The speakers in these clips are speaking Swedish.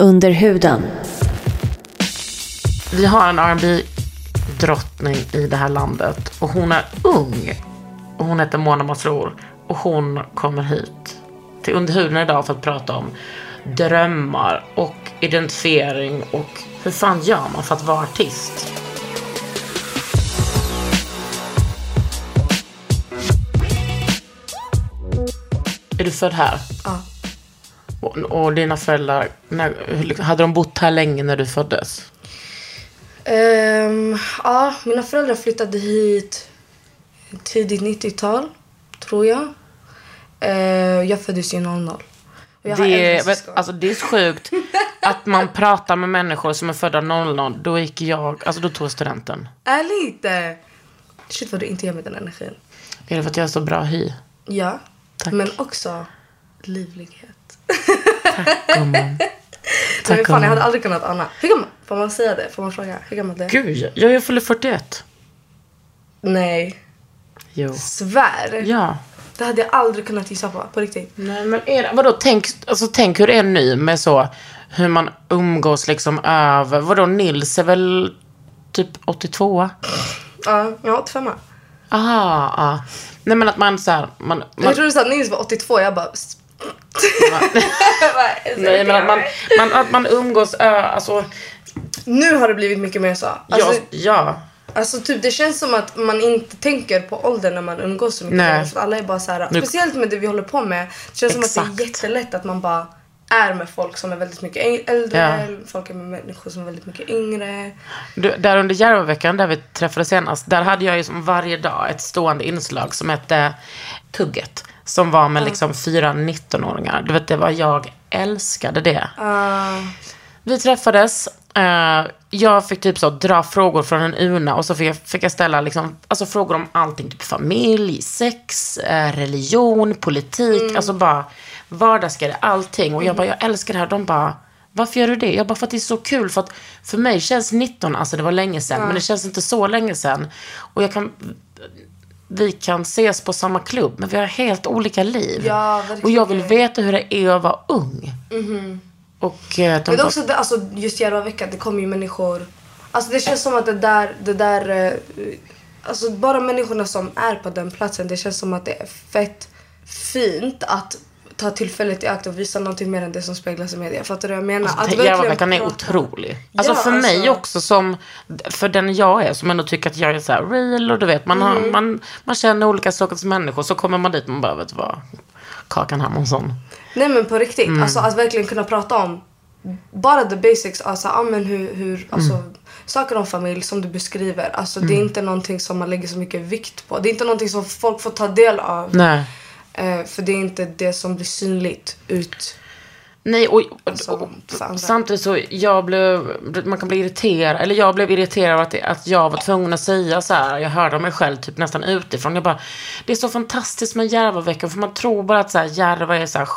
Under huden. Vi har en rb drottning i det här landet och hon är ung. Och hon heter Mona Masrour och hon kommer hit till Underhuden idag för att prata om drömmar och identifiering och hur fan gör man för att vara artist? Är du född här? Ja. Och, och dina föräldrar, när, hade de bott här länge när du föddes? Ehm, ja, mina föräldrar flyttade hit tidigt 90-tal, tror jag. Uh, jag föddes ju 00. Och jag har Det alltså, det är sjukt att man pratar med människor som är födda 00. Då gick jag, alltså då tog jag studenten. Ärligt! Shit vad du inte ger mig den energin. Är det för att jag är så bra hy? Ja, Tack. men också livlighet. Gumman. Men Tack fan, jag gumman. hade aldrig kunnat Anna. Hur gammal? Får man säga det? Får man fråga? Hur gammal det är? Gud, jag är fyller 41. Nej. Jo. Svär. Ja. Det hade jag aldrig kunnat gissa på. På riktigt. Nej, men är vadå, tänk, alltså, tänk hur det är nu med så, hur man umgås liksom över, vadå, Nils är väl typ 82? Ja, jag har 85 Aha, ja. Nej men att man så här, man, man Jag trodde att Nils var 82. Jag bara... nej men att man, man, att man umgås, alltså, Nu har det blivit mycket mer så. Alltså, ja, ja. Alltså typ det känns som att man inte tänker på ålder när man umgås så mycket. Nej. För alla är bara så här, Nu- speciellt med det vi håller på med. Det känns som att Exakt. det är jättelätt att man bara är med folk som är väldigt mycket äl- äldre. Ja. Folk är med människor som är väldigt mycket yngre. Du, där under Järvaveckan, där vi träffades senast, där hade jag ju som varje dag ett stående inslag som hette Tugget. Som var med liksom fyra 19-åringar. Du vet, det var jag älskade det. Uh, Vi träffades. eh, jag fick typ så dra frågor från en urna och så fick jag, fick jag ställa liksom, alltså frågor om allting. Typ familj, sex, eh, religion, politik. Alltså bara vardagsgrejer, allting. Och jag bara, jag älskar det här. De bara, varför gör du det? Jag bara, för att det är så kul. För att för mig känns 19, alltså det var länge sedan. Men det känns inte så länge sedan. Och jag kan, vi kan ses på samma klubb. Men vi har helt olika liv. Ja, och jag vill veta hur det är att vara ung. Och eh, de men också det, alltså, just Järvaveckan, det kommer ju människor. Alltså det känns som att det där, det där eh, alltså bara människorna som är på den platsen, det känns som att det är fett fint att ta tillfället i akt och visa någonting mer än det som speglas i media. Fattar du vad jag menar? Alltså, att Järvaveckan är otrolig. Alltså Ja, för mig alltså- också som, för den jag är, som ändå tycker att jag är så här real och du vet, man, har, Mm. man, man känner olika sorters människor. Så kommer man dit man bara, vet vad, Kakan Hermansson. Nej men på riktigt, Mm. alltså att verkligen kunna prata om bara the basics, alltså ja, men hur, hur alltså, Mm. saker om familj som du beskriver. Alltså det är inte någonting som man lägger så mycket vikt på. Det är inte någonting som folk får ta del av. Nej. Eh, för det är inte det som blir synligt ut. Nej, och, Alltså, och, andra. samtidigt så jag blev, man kan bli irriterad, eller jag blev irriterad att, det- att jag var tvungen att säga så här, jag hörde mig själv typ nästan utifrån. Jag bara, det är så fantastiskt med Järvaveckan, för man tror bara att så här, Järva är så här,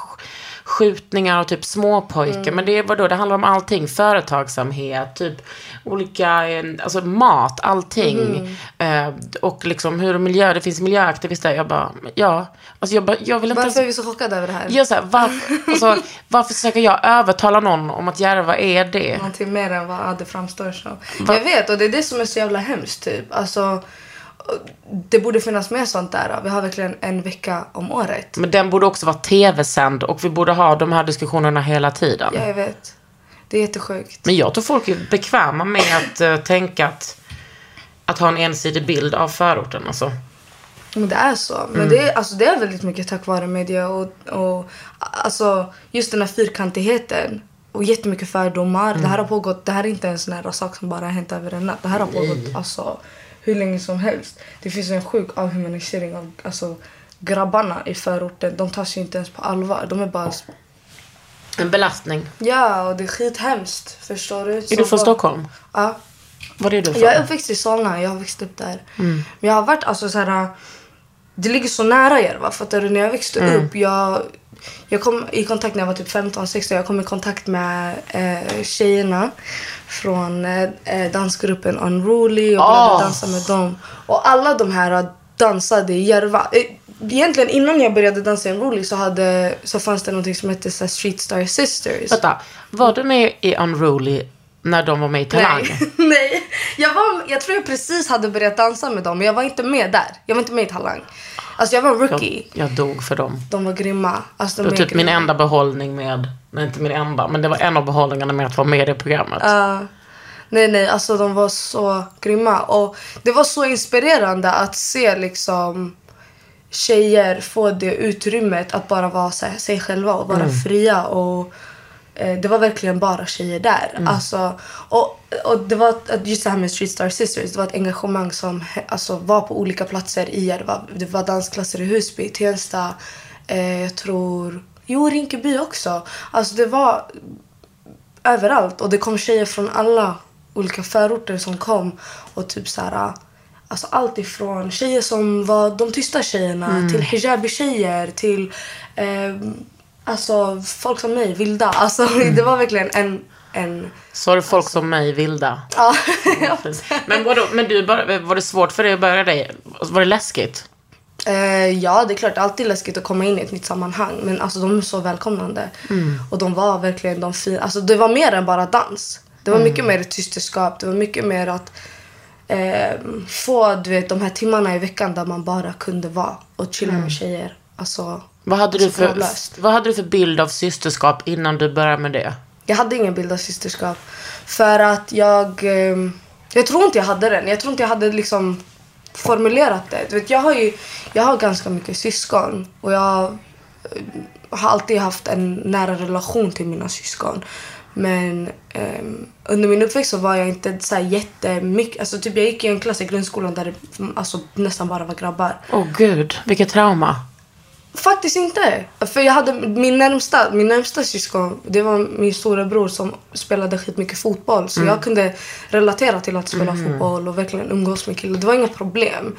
skjutningar och typ småpojkar. Mm. Men det vadå, det handlar om allting. Företagsamhet, typ olika, eh, alltså mat, allting. Mm. Eh, och liksom hur miljö, det finns miljöaktivister. Jag bara, ja. Alltså jag, bara, jag vill inte ens Varför är vi så chockade över det här? jag så här, varför, alltså, varför försöker jag övertala någon om att Järva är det? Någonting mer än vad det framstår som. Jag vet och det är det som är så jävla hemskt typ. Alltså, det borde finnas mer sånt där. Vi har verkligen en vecka om året. Men den borde också vara tv-sänd och vi borde ha de här diskussionerna hela tiden. Ja, jag vet. Det är jättesjukt. Men jag tror folk är bekväma med att eh, tänka att, att ha en ensidig bild av förorten. Alltså. Men det är så. Men det, är, alltså, det är väldigt mycket tack vare media och, och alltså, just den här fyrkantigheten. Och jättemycket fördomar. Det här har pågått, det här är inte en sån här sak som bara har hänt över en natt. Det här har pågått alltså, hur länge som helst. Det finns en sjuk avhumanisering av alltså, grabbarna i förorten. De tas ju inte ens på allvar. De är bara... En belastning. Ja, och det är skithemskt. Förstår du? Är du från Stockholm? Ja. Var är du från? Jag är uppväxt i Solna, jag har växt upp där. Men jag har varit alltså så här. Det ligger så nära Järva. Fattar du? När jag växte upp, jag, jag kom i kontakt när jag var typ 15-16. Jag kom i kontakt med eh, tjejerna från eh, eh, dansgruppen Unruly och började Åh. dansa med dem. Och alla de här dansade i Järva. Eh, Egentligen innan jag började dansa i Unruly så, hade, så fanns det något som hette så Street Star Sisters. Vänta, var du med i Unruly när de var med i Talang? Nej. Nej. Jag, var, jag tror jag precis hade börjat dansa med dem men jag var inte med där. Jag var inte med i Talang. Alltså jag var rookie. Jag, jag dog för dem. De var grymma. Alltså, de Det var typ min grymma. enda behållning med, nej inte min enda, men det var en av behållningarna med att vara med i programmet. Ja. nej, nej, alltså de var så grymma. Och det var så inspirerande att se liksom tjejer få det utrymmet att bara vara sig själva och vara fria. Och Det var verkligen bara tjejer där. Alltså, och, och det var just det här med Street Star Sisters. Det var ett engagemang som alltså, var på olika platser i Järva. Det var dansklasser i Husby, Tensta, eh, jag tror... Jo, Rinkeby också. Alltså det var överallt. Och det kom tjejer från alla olika förorter som kom. Och typ så här, alltså allt ifrån tjejer som var de tysta tjejerna till hijabi-tjejer till eh, alltså folk som mig, vilda. Alltså det var verkligen en... en Så du folk som mig, vilda. ja. Men, vadå, men du, var det svårt för dig att börja dig? Var det läskigt? Eh, ja, det är klart. Alltid läskigt att komma in i ett nytt sammanhang. Men alltså, de är så välkomnande. Och de var verkligen de fina. Alltså, det var mer än bara dans. Det var mycket mer ett systerskap. Det var mycket mer att eh, få du vet, de här timmarna i veckan där man bara kunde vara och chilla med tjejer. Alltså, Vad hade, du Så för, vad hade du för bild av systerskap innan du började med det? Jag hade ingen bild av systerskap. För att jag... Eh, jag tror inte jag hade den. Jag tror inte jag hade liksom formulerat det. Du vet, jag, har ju, jag har ganska mycket syskon. Och jag eh, har alltid haft en nära relation till mina syskon. Men ehm, under min uppväxt så var jag inte så här jättemycket... Alltså typ jag gick i en klass i grundskolan där det alltså, nästan bara var grabbar. Åh gud, vilket trauma. Faktiskt inte. För jag hade min närmsta, min närmsta syskon, det var min storebror som spelade skitmycket fotboll. Så jag kunde relatera till att spela fotboll och verkligen umgås med killar. Det var inga problem.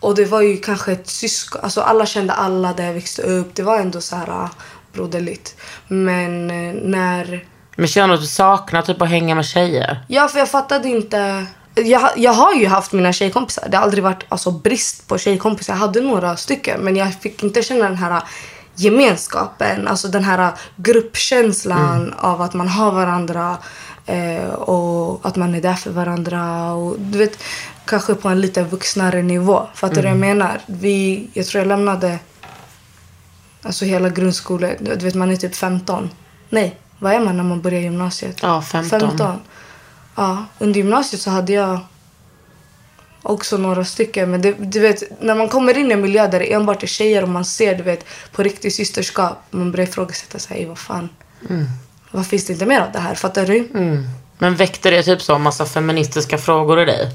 Och det var ju kanske ett syskon, alltså alla kände alla där jag växte upp. Det var ändå så här ah, broderligt. Men eh, när Men känner du att du saknar typ att hänga med tjejer? Ja, för jag fattade inte. Jag, jag har ju haft mina tjejkompisar. Det har aldrig varit alltså, brist på tjejkompisar. Jag hade några stycken, men jag fick inte känna den här gemenskapen. Alltså den här gruppkänslan av att man har varandra eh, och att man är där för varandra. Och, du vet, kanske på en lite vuxnare nivå. Fattar du vad jag menar? Vi, jag tror jag lämnade alltså hela grundskolan. Du vet, man är typ 15. Nej, vad är man när man börjar gymnasiet? Ja, 15. Ja, under gymnasiet så hade jag också några stycken. Men det, du vet, när man kommer in i en miljö där det enbart är tjejer och man ser du vet, på riktigt systerskap. Man börjar ifrågasätta sig. Vad fan. Vad finns det inte mer av det här? Fattar du? Mm. Men väckte det typ så massa feministiska frågor i dig?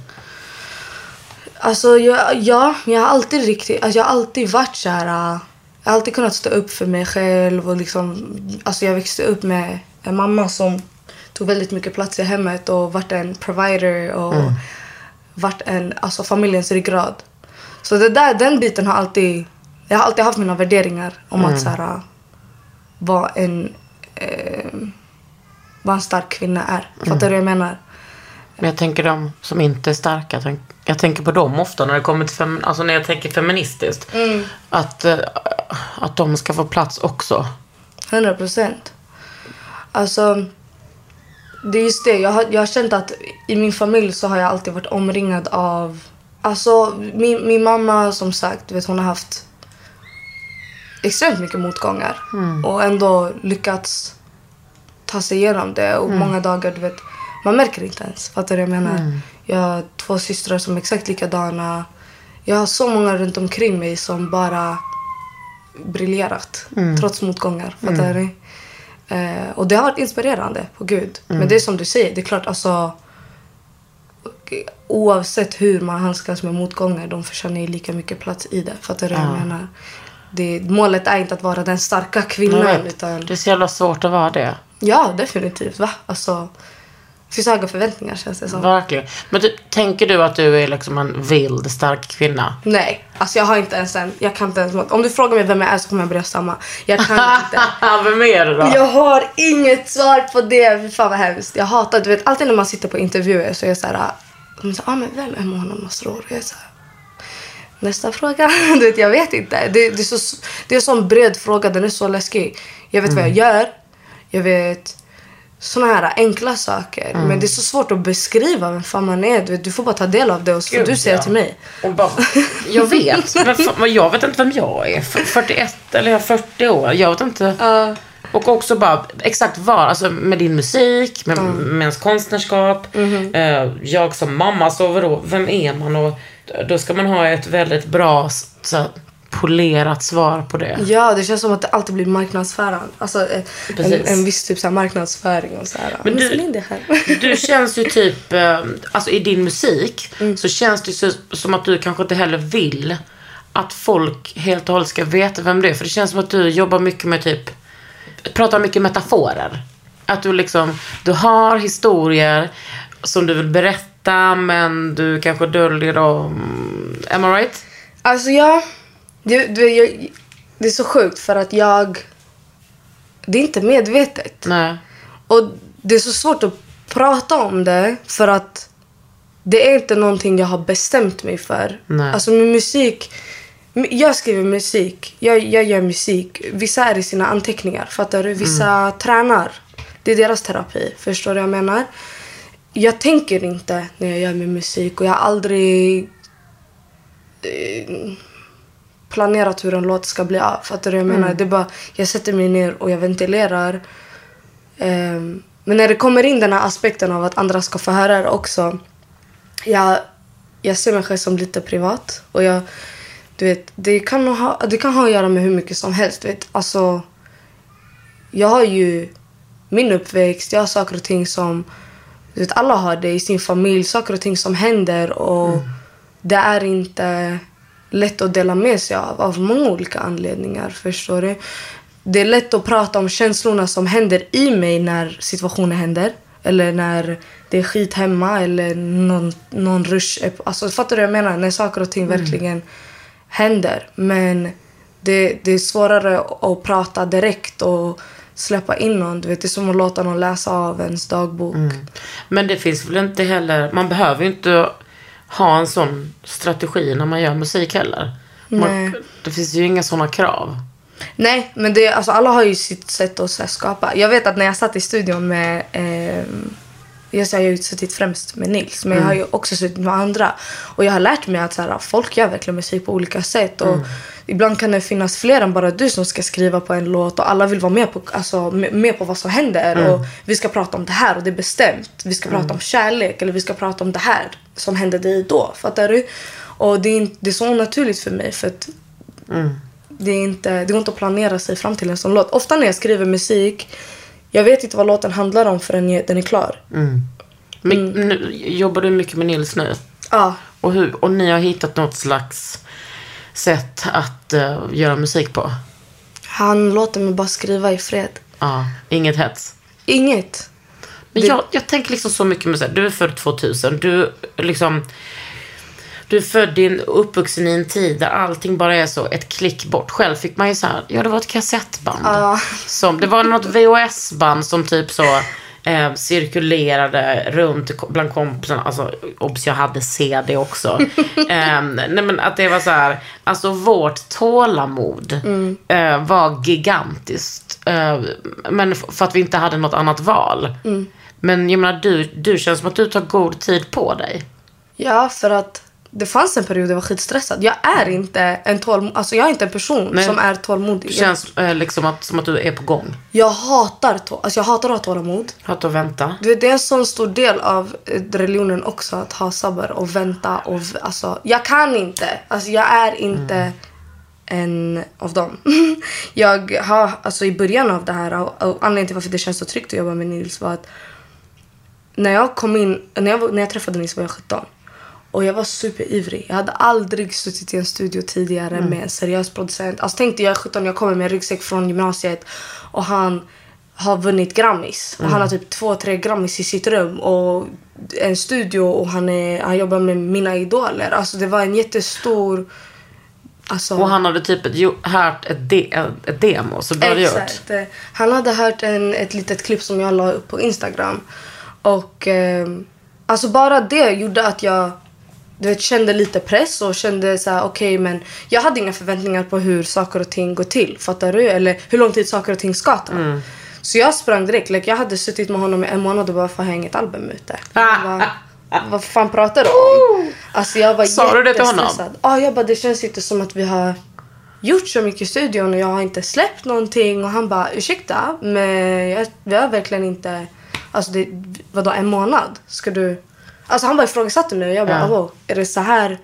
Alltså, jag, ja, jag har alltid riktigt, alltså, jag har alltid varit så här. äh, Jag har alltid kunnat stå upp för mig själv och liksom, alltså jag växte upp med en mamma som tog väldigt mycket plats i hemmet och vart en provider och vart en, alltså familjens ryggrad. Så det där, den biten har alltid, jag har alltid haft mina värderingar om att så här, vad en, eh, vad en stark kvinna är. Fattar du vad jag menar? Men jag tänker de som inte är starka. Jag, tänk, jag tänker på dem ofta när det kommer till fem, alltså när jag tänker feministiskt. Att, eh, att de ska få plats också. 100 procent. Alltså, det är just det. Jag har, jag har känt att i min familj så har jag alltid varit omringad av Alltså min, min mamma som sagt, vet, hon har haft extremt mycket motgångar. Och ändå lyckats ta sig igenom det. Och många dagar, du vet, man märker inte ens. Fattar du vad jag menar? Jag har två systrar som är exakt likadana. Jag har så många runt omkring mig som bara briljerat trots motgångar. Fattar du? Eh, och det har varit inspirerande, på gud. Men det är som du säger, det är klart alltså oavsett hur man handskas med motgångar, de förtjänar ju lika mycket plats i det. Fattar du vad jag menar? Det, målet är inte att vara den starka kvinnan. vet, Utan, Det är så jävla svårt att vara det. ja, definitivt. Va? Alltså, finns höga förväntningar känns det som. Verkligen. Men du, tänker du att du är liksom en vild, stark kvinna? Nej, alltså jag har inte ens en... Jag kan inte ens, om du frågar mig vem jag är så kommer jag börja stamma. Jag kan inte. Vem är det då? Jag har inget svar på det. Fy Fan vad hemskt. Jag hatar, du vet alltid när man sitter på intervjuer så är jag så här. De säger, ah, men vem är Mona Masrour? Jag är så här, Nästa fråga. Du vet, jag vet inte. Det, det, är så, det är en sån bred fråga. Den är så läskig. Jag vet vad jag gör. Jag vet såna här enkla saker. Men det är så svårt att beskriva vem fan man är. Du, vet, du får bara ta del av det och så får du säga ja. till mig. Och bara, jag vet, men, fan, jag vet inte vem jag är. F- 41 eller jag är 40 år. Jag vet inte. Och också bara exakt var, alltså med din musik, med, med ens konstnärskap. eh, jag som mamma, så vadå, vem är man? Och då ska man ha ett väldigt bra, så, här, polerat svar på det. Ja, det känns som att det alltid blir marknadsföring. Alltså eh, en, en viss typ så marknadsföring och så här. Men du- du, det här. Du känns ju typ, eh, alltså i din musik, så känns det så, som att du kanske inte heller vill att folk helt och hållet ska veta vem det är. För det känns som att du jobbar mycket med typ, pratar mycket metaforer. Att du liksom, du har historier som du vill berätta men du kanske döljer dem. Am I right? Alltså ja, det, det, jag, det är så sjukt för att jag... Det är inte medvetet. Nej. Och det är så svårt att prata om det för att det är inte någonting jag har bestämt mig för. Nej. Alltså med musik, jag skriver musik, jag, jag gör musik. Vissa är i sina anteckningar, fattar du? Vissa tränar. Det är deras terapi, förstår du vad jag menar? Jag tänker inte när jag gör min musik och jag har aldrig eh, planerat hur en låt ska bli av. Fattar du jag menar? Det är bara, jag sätter mig ner och jag ventilerar. Ehm, men när det kommer in den här aspekten av att andra ska få höra det också. Jag, jag ser mig själv som lite privat. Och jag, du vet, det, kan ha, det kan ha att göra med hur mycket som helst. Du vet. Alltså, jag har ju min uppväxt, jag har saker och ting som... Du vet, alla har det i sin familj, saker och ting som händer. Och Det är inte lätt att dela med sig av, av många olika anledningar. Förstår du? Det är lätt att prata om känslorna som händer i mig när situationen händer. Eller när det är skit hemma eller någon, någon rush. Alltså, fattar du vad jag menar? När saker och ting verkligen händer. Men det, det är svårare att prata direkt och släppa in någon. Du vet, det är som att låta någon läsa av ens dagbok. Men det finns väl inte heller, man behöver ju inte ha en sån strategi när man gör musik heller. Man, det finns ju inga såna krav. Nej, men det, alltså, alla har ju sitt sätt att så skapa. Jag vet att när jag satt i studion med... Eh, jag har ju suttit främst med Nils, men jag har ju också suttit med andra. Och jag har lärt mig att så här, folk gör verkligen musik på olika sätt. Och Ibland kan det finnas fler än bara du som ska skriva på en låt och alla vill vara med på, alltså, med, på vad som händer. Och Vi ska prata om det här och det är bestämt. Vi ska prata om kärlek eller vi ska prata om det här som hände dig då. Fattar du? Och det är, inte- det är så naturligt för mig. för att det, är inte, det går inte att planera sig fram till en sån låt. Ofta när jag skriver musik, jag vet inte vad låten handlar om förrän den är klar. Men, nu, jobbar du mycket med Nils nu? Ja, Och, hur, och ni har hittat något slags sätt att eh, göra musik på? han låter mig bara skriva i fred. Ja, inget hets. Inget. Men Det- jag, jag tänker liksom så mycket med så här, du är född 2000, du liksom du är född i en, uppvuxen i en tid där allting bara är så ett klick bort. Själv fick man ju så här, ja det var ett kassettband. Ja. Som, det var något VHS-band som typ så eh, cirkulerade runt bland kompisarna. Alltså, obs jag hade CD också. eh, nej men att det var så här, alltså vårt tålamod eh, var gigantiskt. Eh, men för att vi inte hade något annat val. Men jag menar, du, du känns som att du tar god tid på dig. Ja, för att det fanns en period jag var skitstressad. Jag är inte en tålmodig, alltså jag är inte en person Nej. som är tålmodig. Det känns eh, liksom att, som att du är på gång. Jag hatar, tå- alltså jag hatar att ha tålamod. Att och vänta. Du vet, det är en sån stor del av eh, religionen också att ha sabbar och vänta. Och, alltså, jag kan inte. Alltså, jag är inte en av dem. jag har, alltså i början av det här, och, och anledningen till varför det känns så tryggt att jobba med Nils var att när jag kom in, när jag, när jag träffade Nils var jag 17. Och jag var superivrig. Jag hade aldrig suttit i en studio tidigare med en seriös producent. Alltså tänk dig, jag är 17, jag kommer med en ryggsäck från gymnasiet och han har vunnit Grammis. Och han har typ två, tre Grammis i sitt rum och en studio och han, är, han jobbar med mina idoler. Alltså det var en jättestor... Alltså, Och han hade typ ett, hört ett, de, ett demo. Så bra gjort. Exakt. Eh, Han hade hört en, ett litet klipp som jag la upp på Instagram. Och eh, alltså bara det gjorde att jag du vet, kände lite press och kände så här: okej men jag hade inga förväntningar på hur saker och ting går till. Fattar du? Eller hur lång tid saker och ting ska ta. Mm. Så jag sprang direkt. Like, jag hade suttit med honom i en månad och bara får jag inget album ute. Jag bara, Vad fan pratar du om? Alltså jag var Sa du det till honom? Ja, jag bara det känns inte som att vi har gjort så mycket i studion och jag har inte släppt någonting. Och han bara ursäkta men jag, vi har verkligen inte, alltså det, vadå en månad? Ska du? Alltså han bara ifrågasatte mig och jag bara Ja. wow, är det så här?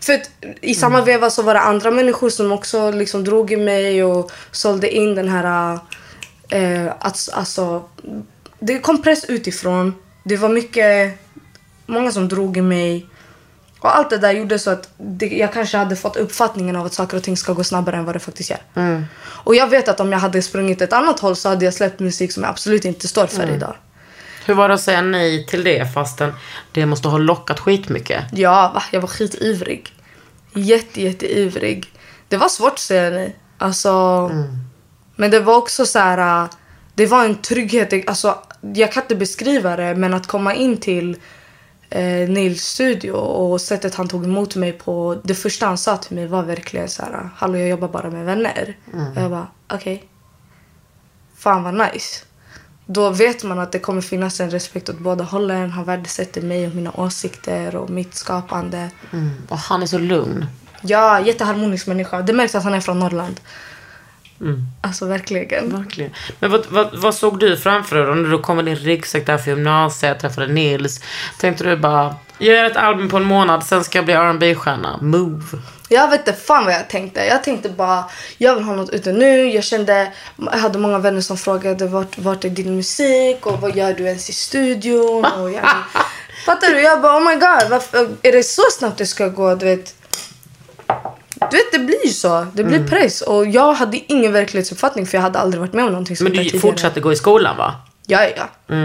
För att i samma veva så var det andra människor som också liksom drog i mig och sålde in den här... Eh, att, alltså, det kom press utifrån. Det var mycket... Många som drog i mig. Och allt det där gjorde så att det, jag kanske hade fått uppfattningen av att saker och ting ska gå snabbare än vad det faktiskt gör. Och jag vet att om jag hade sprungit ett annat håll så hade jag släppt musik som jag absolut inte står för idag. Hur var det att säga nej till det fastän det måste ha lockat skitmycket? Ja, va? jag var skitivrig. Jätte, jätteivrig. Det var svårt att säga nej. Alltså, Men det var också så här... äh, Det var en trygghet. Alltså, jag kan inte beskriva det, men att komma in till eh, Nils studio och sättet han tog emot mig på. Det första han sa till mig var verkligen så här... Hallå, jag jobbar bara med vänner. Och jag bara, okej. Fan vad nice. Då vet man att det kommer finnas en respekt åt båda hållen. Han värdesätter mig och mina åsikter och mitt skapande. Mm. Och han är så lugn. Ja, jätteharmonisk människa. Det märks att han är från Norrland. Alltså verkligen. Verkligen. Men vad, vad, vad såg du framför dig då? När du kom med din ryggsäck där för gymnasiet, träffade Nils. Tänkte du bara, jag gör ett album på en månad, sen ska jag bli rb stjärna Move. Jag vet inte fan vad jag tänkte. Jag tänkte bara, jag vill ha något ute nu. Jag kände, jag hade många vänner som frågade vart, vart är din musik och vad gör du ens i studion? Och jag, fattar du? Jag bara, oh my god, varför, är det så snabbt det ska gå? Du vet, du vet det blir ju så. Det blir press. Och jag hade ingen verklighetsuppfattning för jag hade aldrig varit med om någonting Men sånt där du fortsatte gå i skolan va? Ja, ja.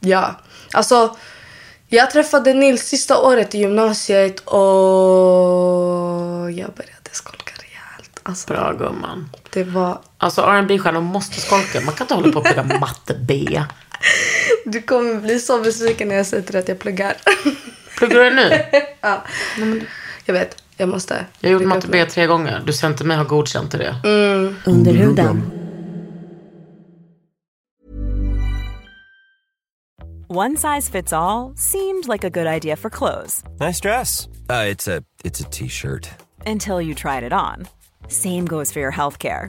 Ja. Alltså, jag träffade Nils sista året i gymnasiet och jag började skolka rejält. Alltså, Bra gumman. det var... Alltså rb stjärnor måste skolka. Man kan inte hålla på och plugga matte B. Du kommer bli så besviken när jag säger till dig att jag pluggar. Pluggar du nu? ja. Jag vet, jag måste. Jag bygga matte B tre gånger. Du ser inte mig ha godkänt i det. Under huden. One size fits all seemed like a good idea for clothes Nice dress. Uh, it's a it's a t-shirt. until you tried it on. Same goes for your healthcare.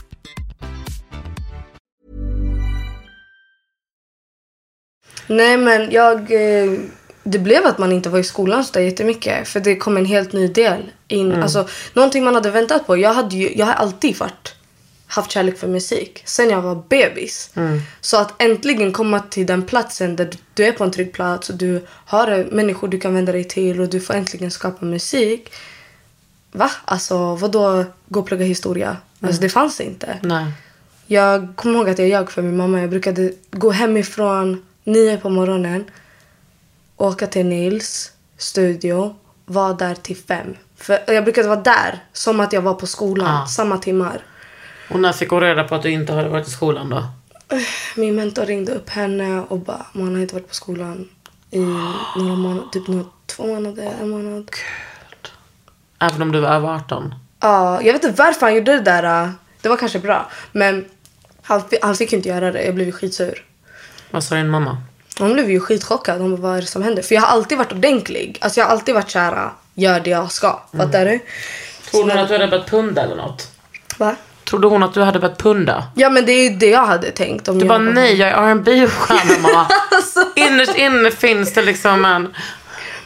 Nej men jag... eh, Det blev att man inte var i skolan så där jättemycket. För det kom en helt ny del in. Alltså, någonting man hade väntat på. Jag, hade ju, jag har alltid varit haft kärlek för musik sen jag var bebis. Så att äntligen komma till den platsen där du- är på en trygg plats och du har människor du kan vända dig till och du får äntligen skapa musik. Va? Alltså vadå gå och plugga historia? Alltså det fanns inte. Nej. Jag kommer ihåg att jag ljög för min mamma. Jag brukade gå hemifrån nio på morgonen. Åka till Nils studio. Vara där till fem. För jag brukade vara där som att jag var på skolan. Ah. Samma timmar. Och när fick hon reda på att du inte hade varit i skolan då? Min mentor ringde upp henne och bara man har inte varit på skolan i några månader. Typ några, två månader, en månad. Även om du var över 18? Ja, jag vet inte varför han gjorde det där. äh, Det var kanske bra. Men han, han fick ju inte göra det. Jag blev skitsur. Vad sa din mamma? Hon blev ju skitchockad. Hon bara, vad är det som händer? För jag har alltid varit ordentlig. Alltså jag har alltid varit såhär, gör det jag ska. Fattar du? Trodde hon att du hade börjat punda eller något? Va? Trodde hon att du hade börjat punda? Ja men det är ju det jag hade tänkt. Om Du jag bara, var- nej jag är R&B-stjärna mamma. Innerst inne finns det liksom en...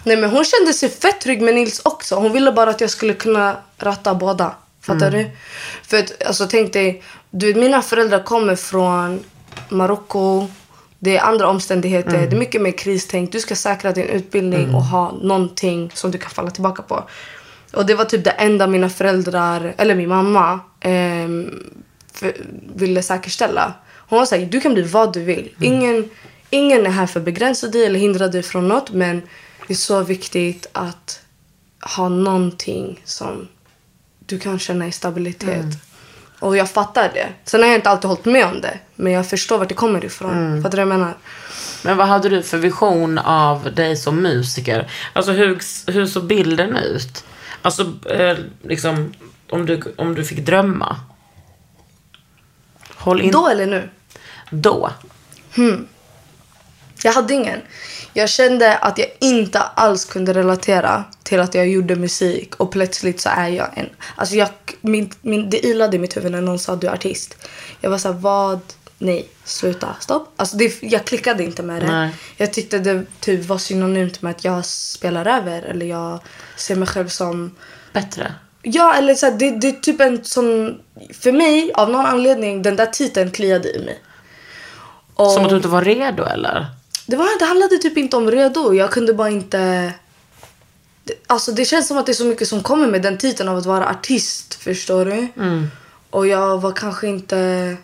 Nej men hon kände sig fett trygg med Nils också. Hon ville bara att jag skulle kunna ratta båda. Fattar du? För att, alltså tänk dig, du vet, mina föräldrar kommer från Marocko. Det är andra omständigheter. Det är mycket mer kristänk. Du ska säkra din utbildning och ha någonting som du kan falla tillbaka på. Och det var typ det enda mina föräldrar, eller min mamma, ehm, för, ville säkerställa. Hon var såhär, du kan bli vad du vill. Ingen, ingen är här för att begränsa dig eller hindra dig från något. Men det är så viktigt att ha någonting som du kan känna i stabilitet. Och jag fattar det. Sen har jag inte alltid hållit med om det. Men jag förstår vart det kommer ifrån. Fattar du vad jag menar? Men vad hade du för vision av dig som musiker? Alltså hur, hur såg bilden ut? Alltså eh, liksom om du, om du fick drömma. Håll in... Då eller nu? Då. Jag hade ingen. Jag kände att jag inte alls kunde relatera till att jag gjorde musik och plötsligt så är jag en... Alltså jag, min, min, det ilade i mitt huvud när någon sa du är artist. Jag var så här, vad? Nej, sluta, stopp. Alltså det, jag klickade inte med det. Nej. Jag tyckte det typ var synonymt med att jag spelar över eller jag ser mig själv som Bättre. Ja, eller så här, det, det är typ en sån... För mig, av någon anledning, den där titeln kliade i mig. Och Som att du inte var redo eller? Det, var, det handlade typ inte om redo. Jag kunde bara inte... Alltså det känns som att det är så mycket som kommer med den titeln av att vara artist. Förstår du? Och jag var kanske inte...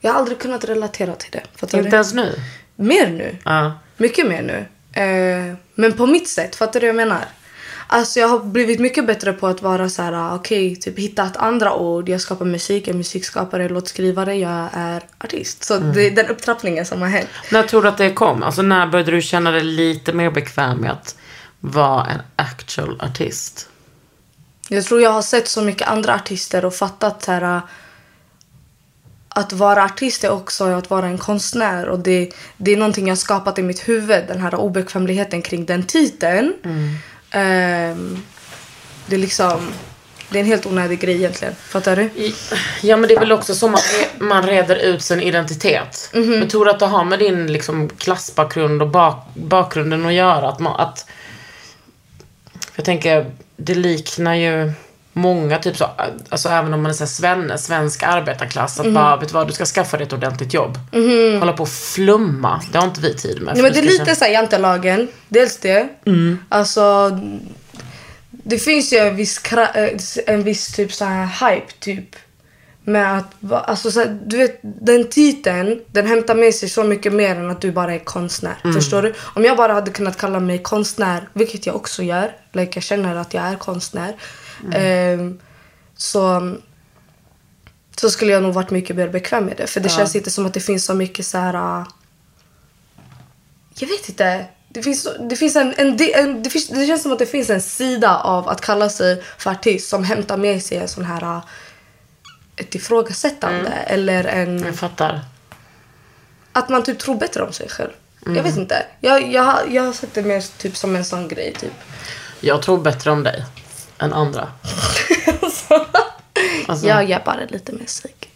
Jag har aldrig kunnat relatera till det. Fattar Inte du? ens nu? Mer nu. Ja. Mycket mer nu. Eh, men på mitt sätt, fattar du vad jag menar? Alltså jag har blivit mycket bättre på att vara så här, ah, okej, typ hitta ett andra ord. Jag skapar musik, jag är musikskapare, låtskrivare, jag är artist. Så det är den upptrappningen som har hänt. När tror du att det kom? Alltså när började du känna dig lite mer bekväm med att vara en actual artist? Jag tror jag har sett så mycket andra artister och fattat så här, ah, att vara artist är också att vara en konstnär. Och det, det är någonting jag har skapat i mitt huvud, den här obekvämligheten kring den titeln. Ehm, det är liksom... Det är en helt onödig grej egentligen. Fattar du? Ja men det är väl också som att re- man reder ut sin identitet. Men tror du att det har med din liksom, klassbakgrund och bak, bakgrunden att göra? Att man, att, jag tänker, det liknar ju många, typ så, alltså även om man är så svenne, svensk arbetarklass, att bara, vet du vad, du ska skaffa dig ett ordentligt jobb. Hålla på och flumma, det har inte vi tid med. Nej, men det är lite känna- så här jantelagen. Dels det. Alltså, det finns ju en viss, en viss typ så här hype typ. Med att, alltså så du vet den titeln, den hämtar med sig så mycket mer än att du bara är konstnär. Förstår du? Om jag bara hade kunnat kalla mig konstnär, vilket jag också gör. Like jag känner att jag är konstnär. ehm, så, så skulle jag nog varit mycket mer bekväm med det. För det känns inte som att det finns så mycket så här... jag vet inte. Det, finns, det, finns en, en, en, det, finns, det känns som att det finns en sida av att kalla sig för artist som hämtar med sig en sån här ett ifrågasättande eller en, Jag fattar. att man typ tror bättre om sig själv. Jag vet inte. Jag, jag, jag har sett det mer typ som en sån grej. Typ. Jag tror bättre om dig än andra. Alltså, Jag gör bara lite musik.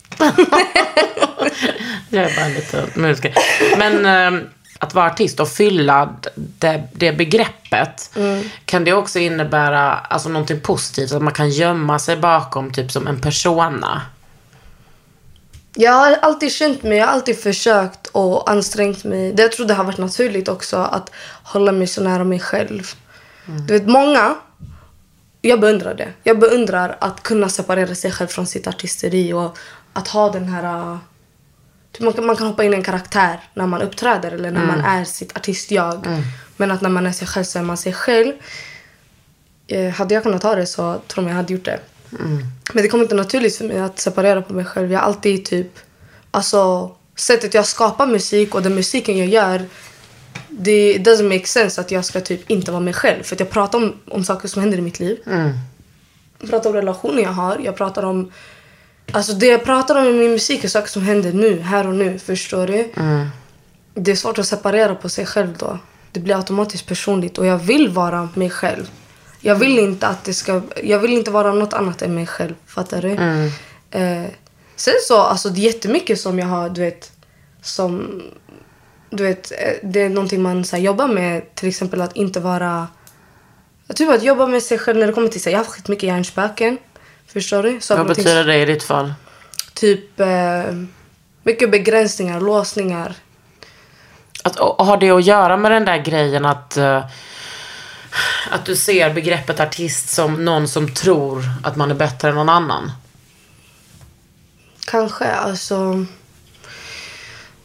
Jag är bara en liten musiker. Men eh, att vara artist och fylla det, det begreppet. Kan det också innebära alltså, någonting positivt? Att man kan gömma sig bakom typ som en persona. Jag har alltid känt mig, jag har alltid försökt och ansträngt mig. Det jag tror det har varit naturligt också att hålla mig så nära mig själv. Du vet, många, jag beundrar det. Jag beundrar att kunna separera sig själv från sitt artisteri och att ha den här... uh, Typ man, kan, man kan hoppa in i en karaktär när man uppträder eller när man är sitt artist-jag. Men att när man är sig själv så är man sig själv. Eh, hade jag kunnat ha det så tror jag jag hade gjort det. Men det kom inte naturligt för mig att separera på mig själv. Jag har alltid typ... Alltså, sättet jag skapar musik och den musiken jag gör det doesn't make sense att jag ska typ inte vara mig själv. För att jag pratar om, om saker som händer i mitt liv. Jag pratar om relationer jag har. Jag pratar om... Alltså det jag pratar om i min musik är saker som händer nu, här och nu. Förstår du? Det är svårt att separera på sig själv då. Det blir automatiskt personligt och jag vill vara mig själv. Jag vill inte att det ska... Jag vill inte vara något annat än mig själv. Fattar du? Eh, sen så, alltså det är jättemycket som jag har, du vet, som... Du vet, eh, det är någonting man så här, jobbar med. Till exempel att inte vara... Typ att jobba med sig själv när det kommer till... Så här, jag har skitmycket hjärnspöken. Förstår du? Saker Vad betyder det i ditt fall? Typ eh, mycket begränsningar, låsningar. Att, har det att göra med den där grejen att, eh, att du ser begreppet artist som någon som tror att man är bättre än någon annan? Kanske, alltså...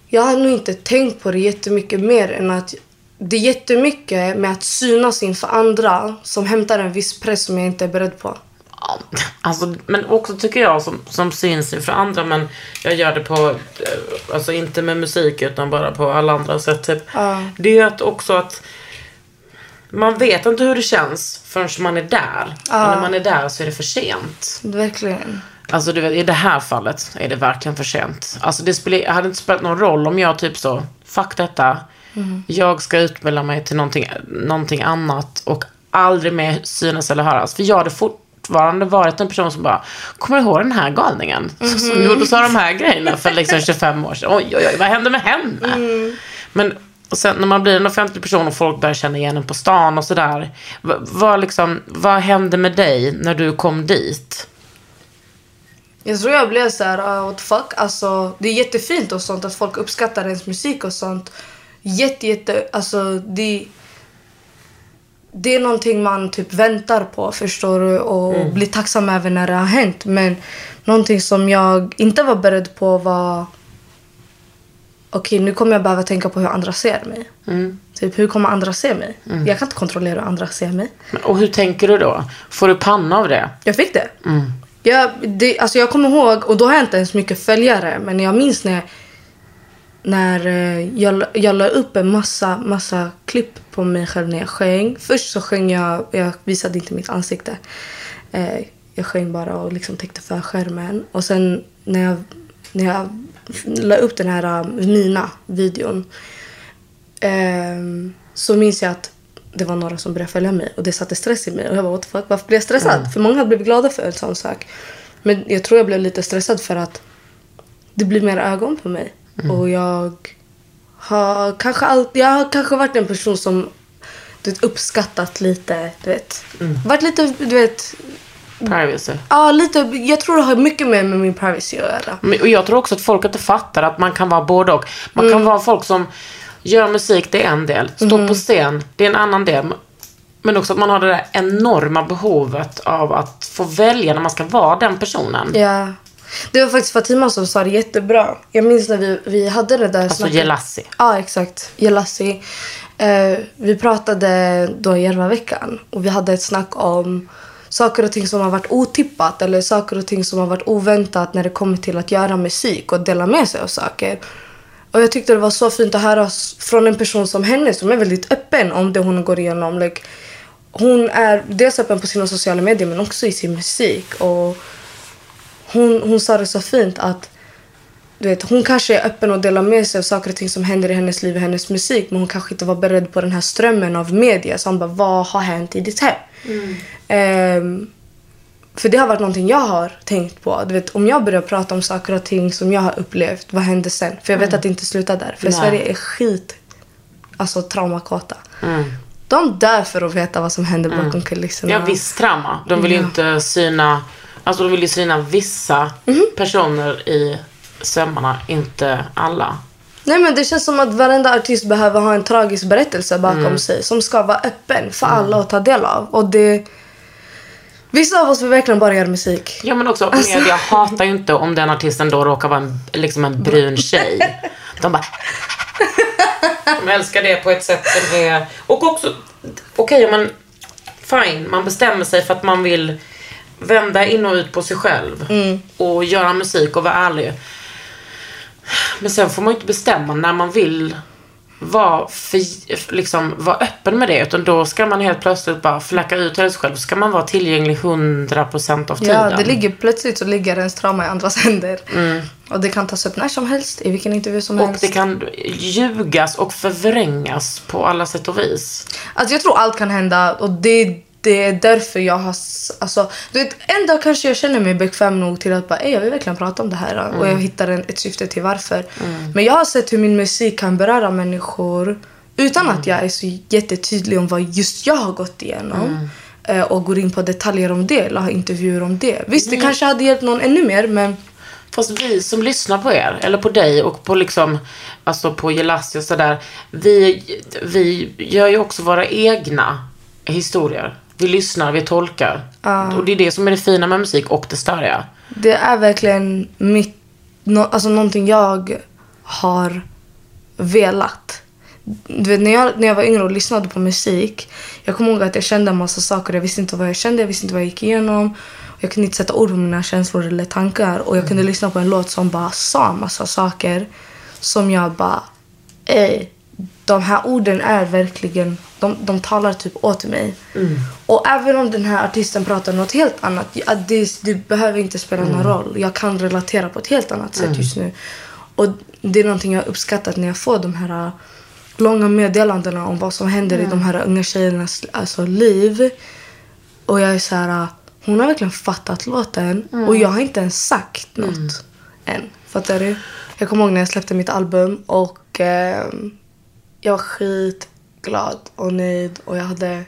Jag har nog inte tänkt på det jättemycket mer än att det är jättemycket med att synas inför andra som hämtar en viss press som jag inte är beredd på. Alltså, men också tycker jag som, som syns inför andra men jag gör det på, eh, alltså inte med musik utan bara på alla andra sätt typ. Det är att också att man vet inte hur det känns förrän man är där. Och när man är där så är det för sent. Verkligen. Alltså du vet, i det här fallet är det verkligen för sent. Alltså det spelar, hade inte spelat någon roll om jag typ så, fuck detta. Jag ska utbilda mig till någonting, någonting annat och aldrig mer synas eller höras. För jag hade fortfarande varit en person som bara, kommer du ihåg den här galningen? Som gjorde så de här grejerna för liksom 25 år sedan. Oj, oj, oj, vad hände med henne? Men och sen när man blir en offentlig person och folk börjar känna igen en på stan och sådär. Vad, vad, liksom, vad hände med dig när du kom dit? Jag tror jag blev så här, uh, what the fuck. Alltså, det är jättefint och sånt att folk uppskattar ens musik och sånt. Jätte, jätte, alltså det... Det är någonting man typ väntar på, förstår du? Och blir tacksam även när det har hänt. Men någonting som jag inte var beredd på var... Okej, nu kommer jag behöva tänka på hur andra ser mig. Typ, hur kommer andra se mig? Jag kan inte kontrollera hur andra ser mig. Och hur tänker du då? Får du panna av det? Jag fick det. Jag, det alltså jag kommer ihåg, och då har jag inte ens mycket följare, men jag minns när, när eh, jag, jag la upp en massa, massa klipp på mig själv när jag sjöng. Först så sjöng jag, jag visade inte mitt ansikte. Eh, jag sjöng bara och liksom täckte för skärmen. Och sen när jag, när jag la upp den här uh, Mina-videon Ehm, så minns jag att det var några som började följa mig och det satte stress i mig. Och jag bara, what the fuck, varför blev jag stressad? För många hade blivit glada för en sån sak. Men jag tror jag blev lite stressad för att det blir mer ögon på mig. Och jag har kanske alltid, jag har kanske varit en person som du vet, uppskattat lite, du vet. Varit lite, du vet, Privacy. ja lite, jag tror det har mycket mer med min privacy att göra. Men- Och jag tror också att folk inte fattar att man kan vara både och. Man kan vara folk som gör musik, det är en del. Stå på scen, det är en annan del. Men också att man har det där enorma behovet av att få välja när man ska vara den personen. Ja. Det var faktiskt Fatima som sa det jättebra. Jag minns när vi, vi hade det där Alltså Jelassi. Ja, exakt. Jelassi. Eh, vi pratade då i Järvaveckan och vi hade ett snack om saker och ting som har varit otippat eller saker och ting som har varit oväntat när det kommer till att göra musik och dela med sig av saker. Och jag tyckte det var så fint att höra från en person som henne som är väldigt öppen om det hon går igenom. Like, hon är dels öppen på sina sociala medier men också i sin musik. Och hon, hon sa det så fint att du vet, hon kanske är öppen och delar med sig av saker och ting som händer i hennes liv och hennes musik men hon kanske inte var beredd på den här strömmen av media. Så hon bara, vad har hänt i ditt hem? Ehm, för det har varit någonting jag har tänkt på. Du vet, om jag börjar prata om saker och ting som jag har upplevt, vad händer sen? För jag vet att det inte slutar där. För Nej. Sverige är skit, alltså traumakåta. De dör för att veta vad som händer bakom kulisserna. Ja, visst trauma. De vill ju inte syna, alltså de vill ju syna vissa personer i sömmarna, inte alla. Nej men det känns som att varenda artist behöver ha en tragisk berättelse bakom sig som ska vara öppen för alla att ta del av. Och det... Vissa av oss vill verkligen bara göra musik. Ja men också media hatar ju inte om den artisten då råkar vara en, liksom en brun tjej. De bara... De älskar det på ett sätt som är... Och också, okej men fine, man bestämmer sig för att man vill vända in och ut på sig själv. Och göra musik och vara ärlig. Men sen får man ju inte bestämma när man vill vara, för, liksom, vara öppen med det. Utan då ska man helt plötsligt bara flacka ut sig själv. Ska man vara tillgänglig 100% av tiden. Ja, det ligger, plötsligt så ligger ens trauma i andras händer. Och det kan tas upp när som helst, i vilken intervju som Och helst. det kan ljugas och förvrängas på alla sätt och vis. Alltså jag tror allt kan hända och det, det är därför jag har... Alltså, du vet, en dag kanske jag känner mig bekväm nog till att bara, "Ey, jag vill verkligen prata om det här. Och jag hittar en, ett syfte till varför. Men jag har sett hur min musik kan beröra människor utan att jag är så jättetydlig om vad just jag har gått igenom. Eh, Och går in på detaljer om det eller har intervjuer om det. Visst, det kanske hade hjälpt någon ännu mer men Fast vi som lyssnar på er, eller på dig och på liksom, alltså på Jelassi och sådär. Vi, vi gör ju också våra egna historier. Vi lyssnar, vi tolkar. Och det är det som är det fina med musik och det störiga. Det är verkligen mitt, no, alltså någonting jag har velat. Du vet, när, jag, när jag var yngre och lyssnade på musik, jag kommer ihåg att jag kände en massa saker. Jag visste inte vad jag kände, jag visste inte vad jag gick igenom. Jag kunde inte sätta ord på mina känslor eller tankar. Och jag kunde lyssna på en låt som bara sa en massa saker som jag bara, ey, de här orden är verkligen, de, de talar typ åt mig. Och även om den här artisten pratar något helt annat, det, det behöver inte spela någon roll. Jag kan relatera på ett helt annat sätt just nu. Och det är någonting jag uppskattat när jag får de här äh, långa meddelandena om vad som händer i de här unga tjejernas alltså, liv. Och jag är så här, äh, hon har verkligen fattat låten och jag har inte ens sagt något än. Fattar du? Jag kommer ihåg när jag släppte mitt album och ehm, jag var skitglad och nöjd och jag hade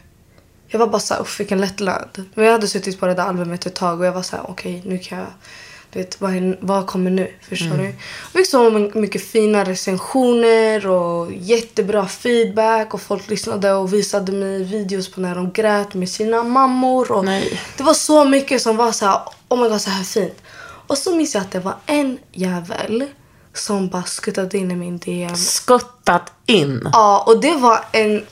jag var bara såhär, uff vilken lättnad. Men jag hade suttit på det där albumet ett tag och jag var såhär, okej nu kan jag, du vet vad, vad kommer nu? Förstår du? Jag fick så mycket fina recensioner och jättebra feedback och folk lyssnade och visade mig videos på när de grät med sina mammor och Nej. det var så mycket som var såhär, oh my god så här fint. Och så minns jag att det var en jävel som bara skuttade in i min DM Skuttat in. Ja, och det var en...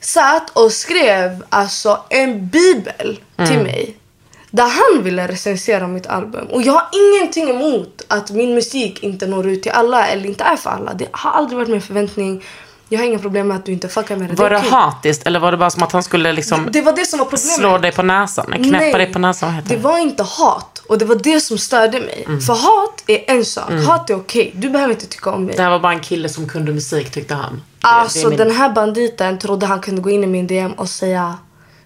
Satt och skrev alltså en bibel till mig. Där han ville recensera mitt album. Och jag har ingenting emot att min musik inte når ut till alla eller inte är för alla. Det har aldrig varit min förväntning. Jag har inga problem med att du inte fuckar med det. Var det det hatiskt eller var det bara som att han skulle liksom Det var det som var problemet. slå dig på näsan? Knäppa dig på näsan, vad heter det det? var inte hat. Och det var det som störde mig. För hat är en sak. Hat är okej. Du behöver inte tycka om mig. Det här var bara en kille som kunde musik tyckte han. Alltså min- den här banditen trodde han kunde gå in i min DM och säga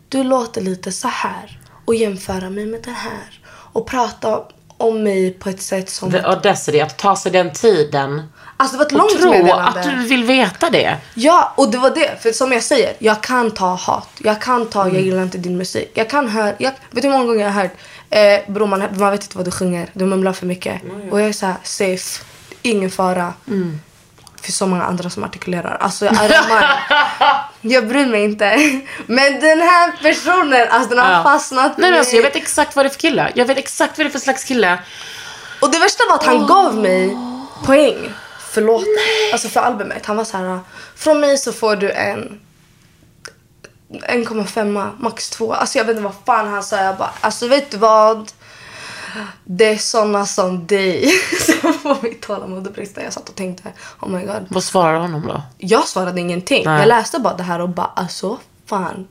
Du låter lite så här och jämföra mig med den här. Och prata om mig på ett sätt som... The audacity, att ta sig den tiden Alltså det var ett långt tro meddelande. att du vill veta det. Ja, och det var det. För som jag säger, jag kan ta hat. Jag kan ta, Mm. jag gillar inte din musik. Jag kan höra, jag, vet du hur många gånger jag har hört, eh, bror man, man vet inte vad du sjunger, du mumlar för mycket. Och jag är så här, safe, ingen fara. Mm. Det finns så många andra som artikulerar. Alltså jag Jag bryr mig inte. Men den här personen, alltså den har Ja. fastnat Nej men alltså jag vet exakt vad det är för kille. Jag vet exakt vad det är för slags kille. Och det värsta var att han gav mig poäng för låten. Alltså för albumet. Han var så här, från mig så får du en 1,5 max 2. Alltså jag vet inte vad fan han sa. Jag bara, alltså vet du vad? Det är såna som dig som får mitt tålamod att brista. Jag satt och tänkte, oh my god. Vad svarar du honom då? Jag svarade ingenting. Nej. Jag läste bara det här och bara, alltså vad fan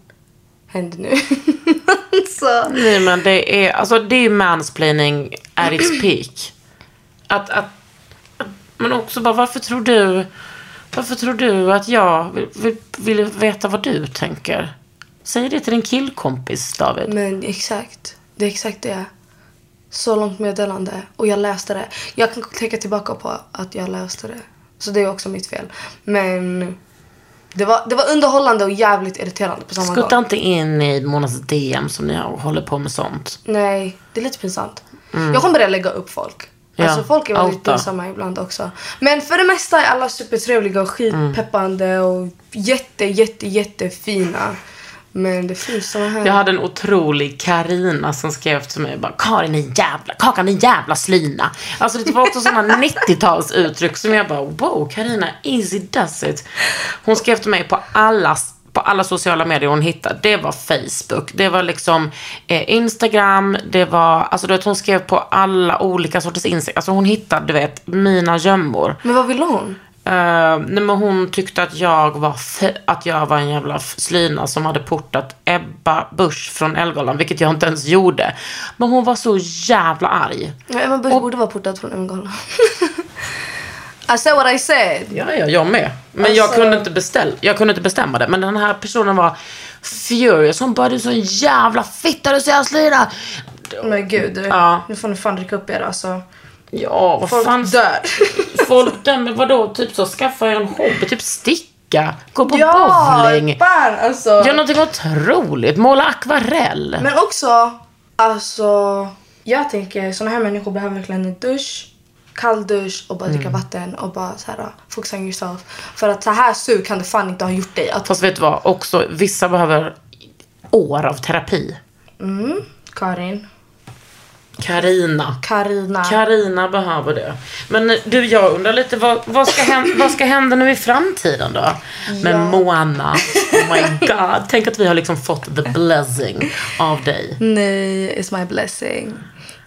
händer nu? så. Nej men det är, alltså det är mansplaining at its peak. Att, att, att, men också bara varför tror du, varför tror du att jag vill, vill, vill veta vad du tänker? Säg det till din killkompis David. Men exakt. Det är exakt det. Så långt meddelande. Och jag läste det. Jag kan tänka tillbaka på att jag läste det. Så det är också mitt fel. Men det var, det var underhållande och jävligt irriterande på samma Skutta gång. inte in i Monas DM som ni håller på med sånt. Nej, det är lite pinsamt. Mm. Jag kommer börja lägga upp folk. Ja, Alltså folk är väldigt pinsamma ibland också. Men för det mesta är alla supertrevliga och skitpeppande och jätte, jätte, jättefina. Men det finns såna här... Jag hade en otrolig Karina som skrev till mig bara Karin är jävla, Kakan är jävla slyna. Alltså det var också sådana 90-talsuttryck som jag bara wow, Karina easy does it. Hon skrev till mig på alla på alla sociala medier hon hittade. Det var Facebook, det var liksom eh, Instagram, det var, alltså du vet hon skrev på alla olika sorters Instagram. Alltså hon hittade, du vet, mina gömmor. Men vad vill hon? Uh, nej men hon tyckte att jag var att jag var en jävla slyna som hade portat Ebba Busch från Elgalan, vilket jag inte ens gjorde. Men hon var så jävla arg. Ja, Emma Busch borde vara portad från Elmgalan. I said what I said. Ja, ja, jag med. Men jag, Alltså- kunde inte beställ- jag kunde inte bestämma det. Men den här personen var furious. Hon bara, du är så en jävla fitta, du är så jävla slyna. Men gud, du, Ja. nu får ni fan dricka upp er alltså. Ja, vad Folk fan. dör. Folk dömer, vadå? Typ så, skaffa er en hobby, typ sticka, gå på ja, bowling. fan alltså. Gör någonting otroligt. Måla akvarell. Men också, alltså, jag tänker såna här människor behöver verkligen en dusch, kall dusch och bara dricka Mm. vatten och bara så här focus on yourself. För att så här sur kan det fan inte ha gjort dig. Att, Fast vet du vad? Också, vissa behöver år av terapi. Karin, Karina. Karina. Karina behöver det. Men du, jag undrar lite, vad, vad, ska, hända, vad ska hända nu i framtiden då? Med Moana. Oh my god. Tänk att vi har liksom fått the blessing av dig. Nej, it's my blessing.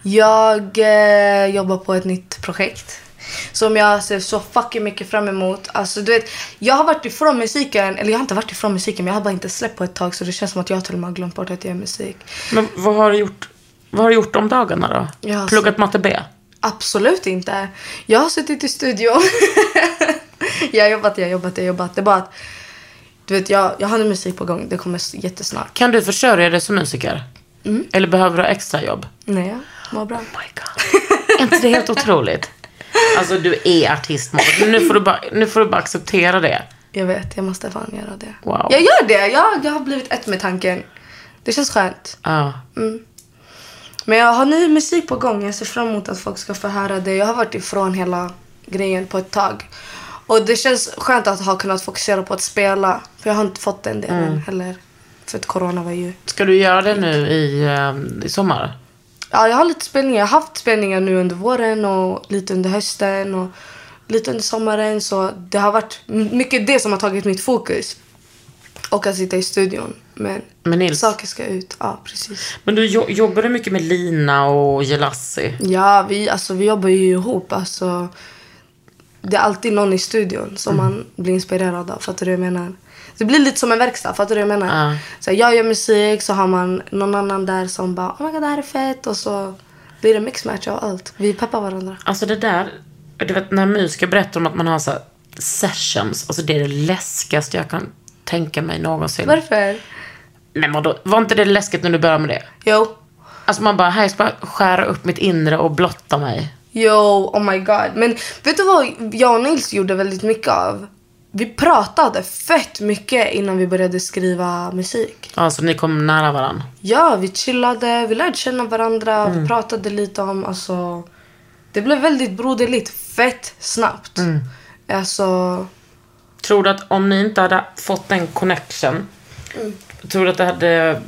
Jag eh, jobbar på ett nytt projekt. Som jag ser så fucking mycket fram emot. Alltså, du vet, jag har varit ifrån musiken, eller jag har inte varit ifrån musiken men jag har bara inte släppt på ett tag så det känns som att jag till och med har glömt bort att jag gör musik. Men vad har du gjort, vad har du gjort om dagarna då? Ja, Pluggat matte B? Absolut inte. Jag har suttit i studion. jag har jobbat, jag har jobbat, jag har jobbat. Det är bara att, du vet, jag, jag har nu musik på gång. Det kommer jättesnart. Kan du försörja dig som musiker? Eller behöver du ha extra jobb? Nej, mår bra. Oh my god. är inte det helt otroligt? Alltså du är artist Maud. nu får du bara, nu får du bara acceptera det. Jag vet, jag måste fan göra det. Wow. Jag gör det. Jag, jag har blivit ett med tanken. Det känns skönt. Ja. Men jag har ny musik på gång. Jag ser fram emot att folk ska få höra det. Jag har varit ifrån hela grejen på ett tag. Och det känns skönt att ha kunnat fokusera på att spela. För jag har inte fått den delen heller. För att corona var ju... Ska du göra det nu i, eh, i sommar? Ja, jag har lite spelningar. Jag har haft spelningar nu under våren och lite under hösten och lite under sommaren. Så det har varit mycket det som har tagit mitt fokus. Och att sitta i studion. Men Med Nils? saker ska ut. Ja, precis. Men du jo- jobbar du mycket med Lina och Jelassi? Ja, vi, alltså, vi jobbar ju ihop. Alltså, det är alltid någon i studion som man blir inspirerad av. Fattar du vad jag menar? Det blir lite som en verkstad. Fattar du vad jag menar? Ja. Så jag gör musik, så har man någon annan där som bara oh my god, det här är fett. Och så blir det mixmatch av allt. Vi peppar varandra. Alltså det där, du vet när musiker berättar om att man har så här sessions, alltså det är det läskigaste jag kan tänka mig någonsin. Varför? Men vadå, var inte det läskigt när du började med det? Jo. Alltså man bara, här jag ska bara skära upp mitt inre och blotta mig. Jo, oh my god. Men vet du vad jag och Nils gjorde väldigt mycket av? Vi pratade fett mycket innan vi började skriva musik. Alltså ni kom nära varandra. Ja, vi chillade, vi lärde känna varandra, Mm. vi pratade lite om, alltså... Det blev väldigt broderligt fett snabbt. Mm. Alltså, Tror du att om ni inte hade fått den connection, tror du att det hade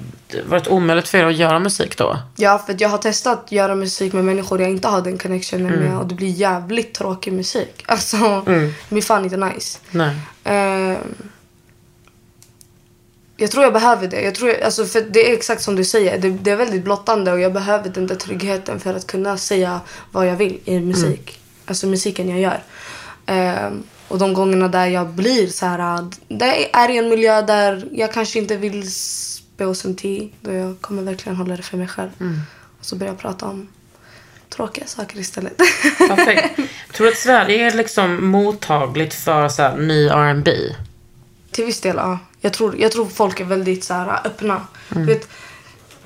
varit omöjligt för er att göra musik då? ja, för jag har testat att göra musik med människor jag inte har den connectionen Mm. med och det blir jävligt tråkig musik. Alltså, det blir fan inte nice. Nej. Ehm, jag tror jag behöver det. Jag tror, alltså, för det är exakt som du säger. Det, det är väldigt blottande och jag behöver den där tryggheten för att kunna säga vad jag vill i musik. Alltså musiken jag gör. Ehm, och de gångerna där jag blir så här... Det är i en miljö där jag kanske inte vill tea. Då jag kommer verkligen hålla det för mig själv. Och så börjar jag prata om tråkiga saker istället. Perfekt. Tror du att Sverige är liksom mottagligt för så här, ny R&B? Till viss del, ja. Jag tror, jag tror folk är väldigt så här, öppna. Du vet,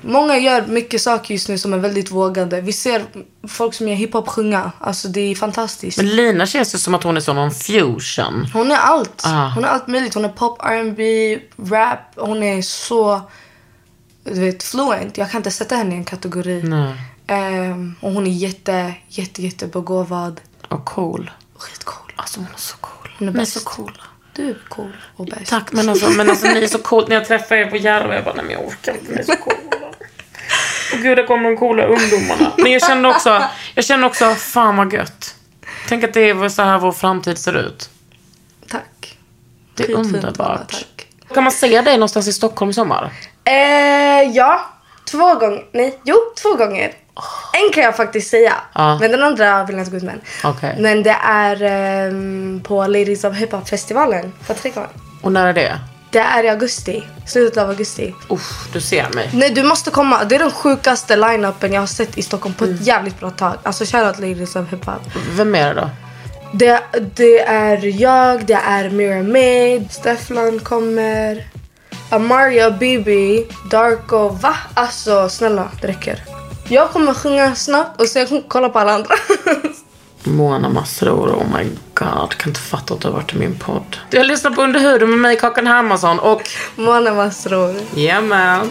många gör mycket saker just nu som är väldigt vågade. Vi ser folk som gör hiphop sjunga. Alltså det är fantastiskt. Men Lina känns ju som att hon är som någon fusion. Hon är allt. Ah. Hon är allt möjligt. Hon är pop, R&B, rap. Hon är så du vet, fluent. Jag kan inte sätta henne i en kategori. Ehm, och hon är jätte, jätte, jätte begåvad. Och cool. Skitcool. Alltså hon är så cool. Hon är bäst. så coola. Du är cool och bäst. Tack men alltså, men alltså ni är så coolt. När jag träffar er på Järva jag bara nej men jag orkar inte. Ni är så coola. Och gud där kommer de coola ungdomarna. Men jag kände också, jag kände också fan vad gött. Tänk att det är så här vår framtid ser ut. Tack. Det är Skitfint, underbart. Tack. Kan man se dig någonstans i Stockholm i sommar? Eh, ja, två gånger. Nej, jo, två gånger. En kan jag faktiskt säga. Ja. Men den andra vill jag inte gå ut med. Okej. Men det är ehm, på Ladies of Hip Hop festivalen på Trädgården. Och när är det? Det är i augusti. Slutet av augusti. Uff, du ser mig. Nej, du måste komma. Det är den sjukaste line-upen jag har sett i Stockholm på ett Mm. jävligt bra tag. Alltså shoutout Ladies of Hip Hop. Vem är det då? Det, det är jag, det är Mira Maid, Stefflan kommer, Amaria, Bibi, Darko. Va? Alltså snälla, det räcker. Jag kommer sjunga snabbt och sen kolla på alla andra. Mona Masrour, oh my god. Kan inte fatta att du har varit i min podd. Du har lyssnat på Under huden med mig, Kakan Hermansson och... Mona Masrour. Jajamän.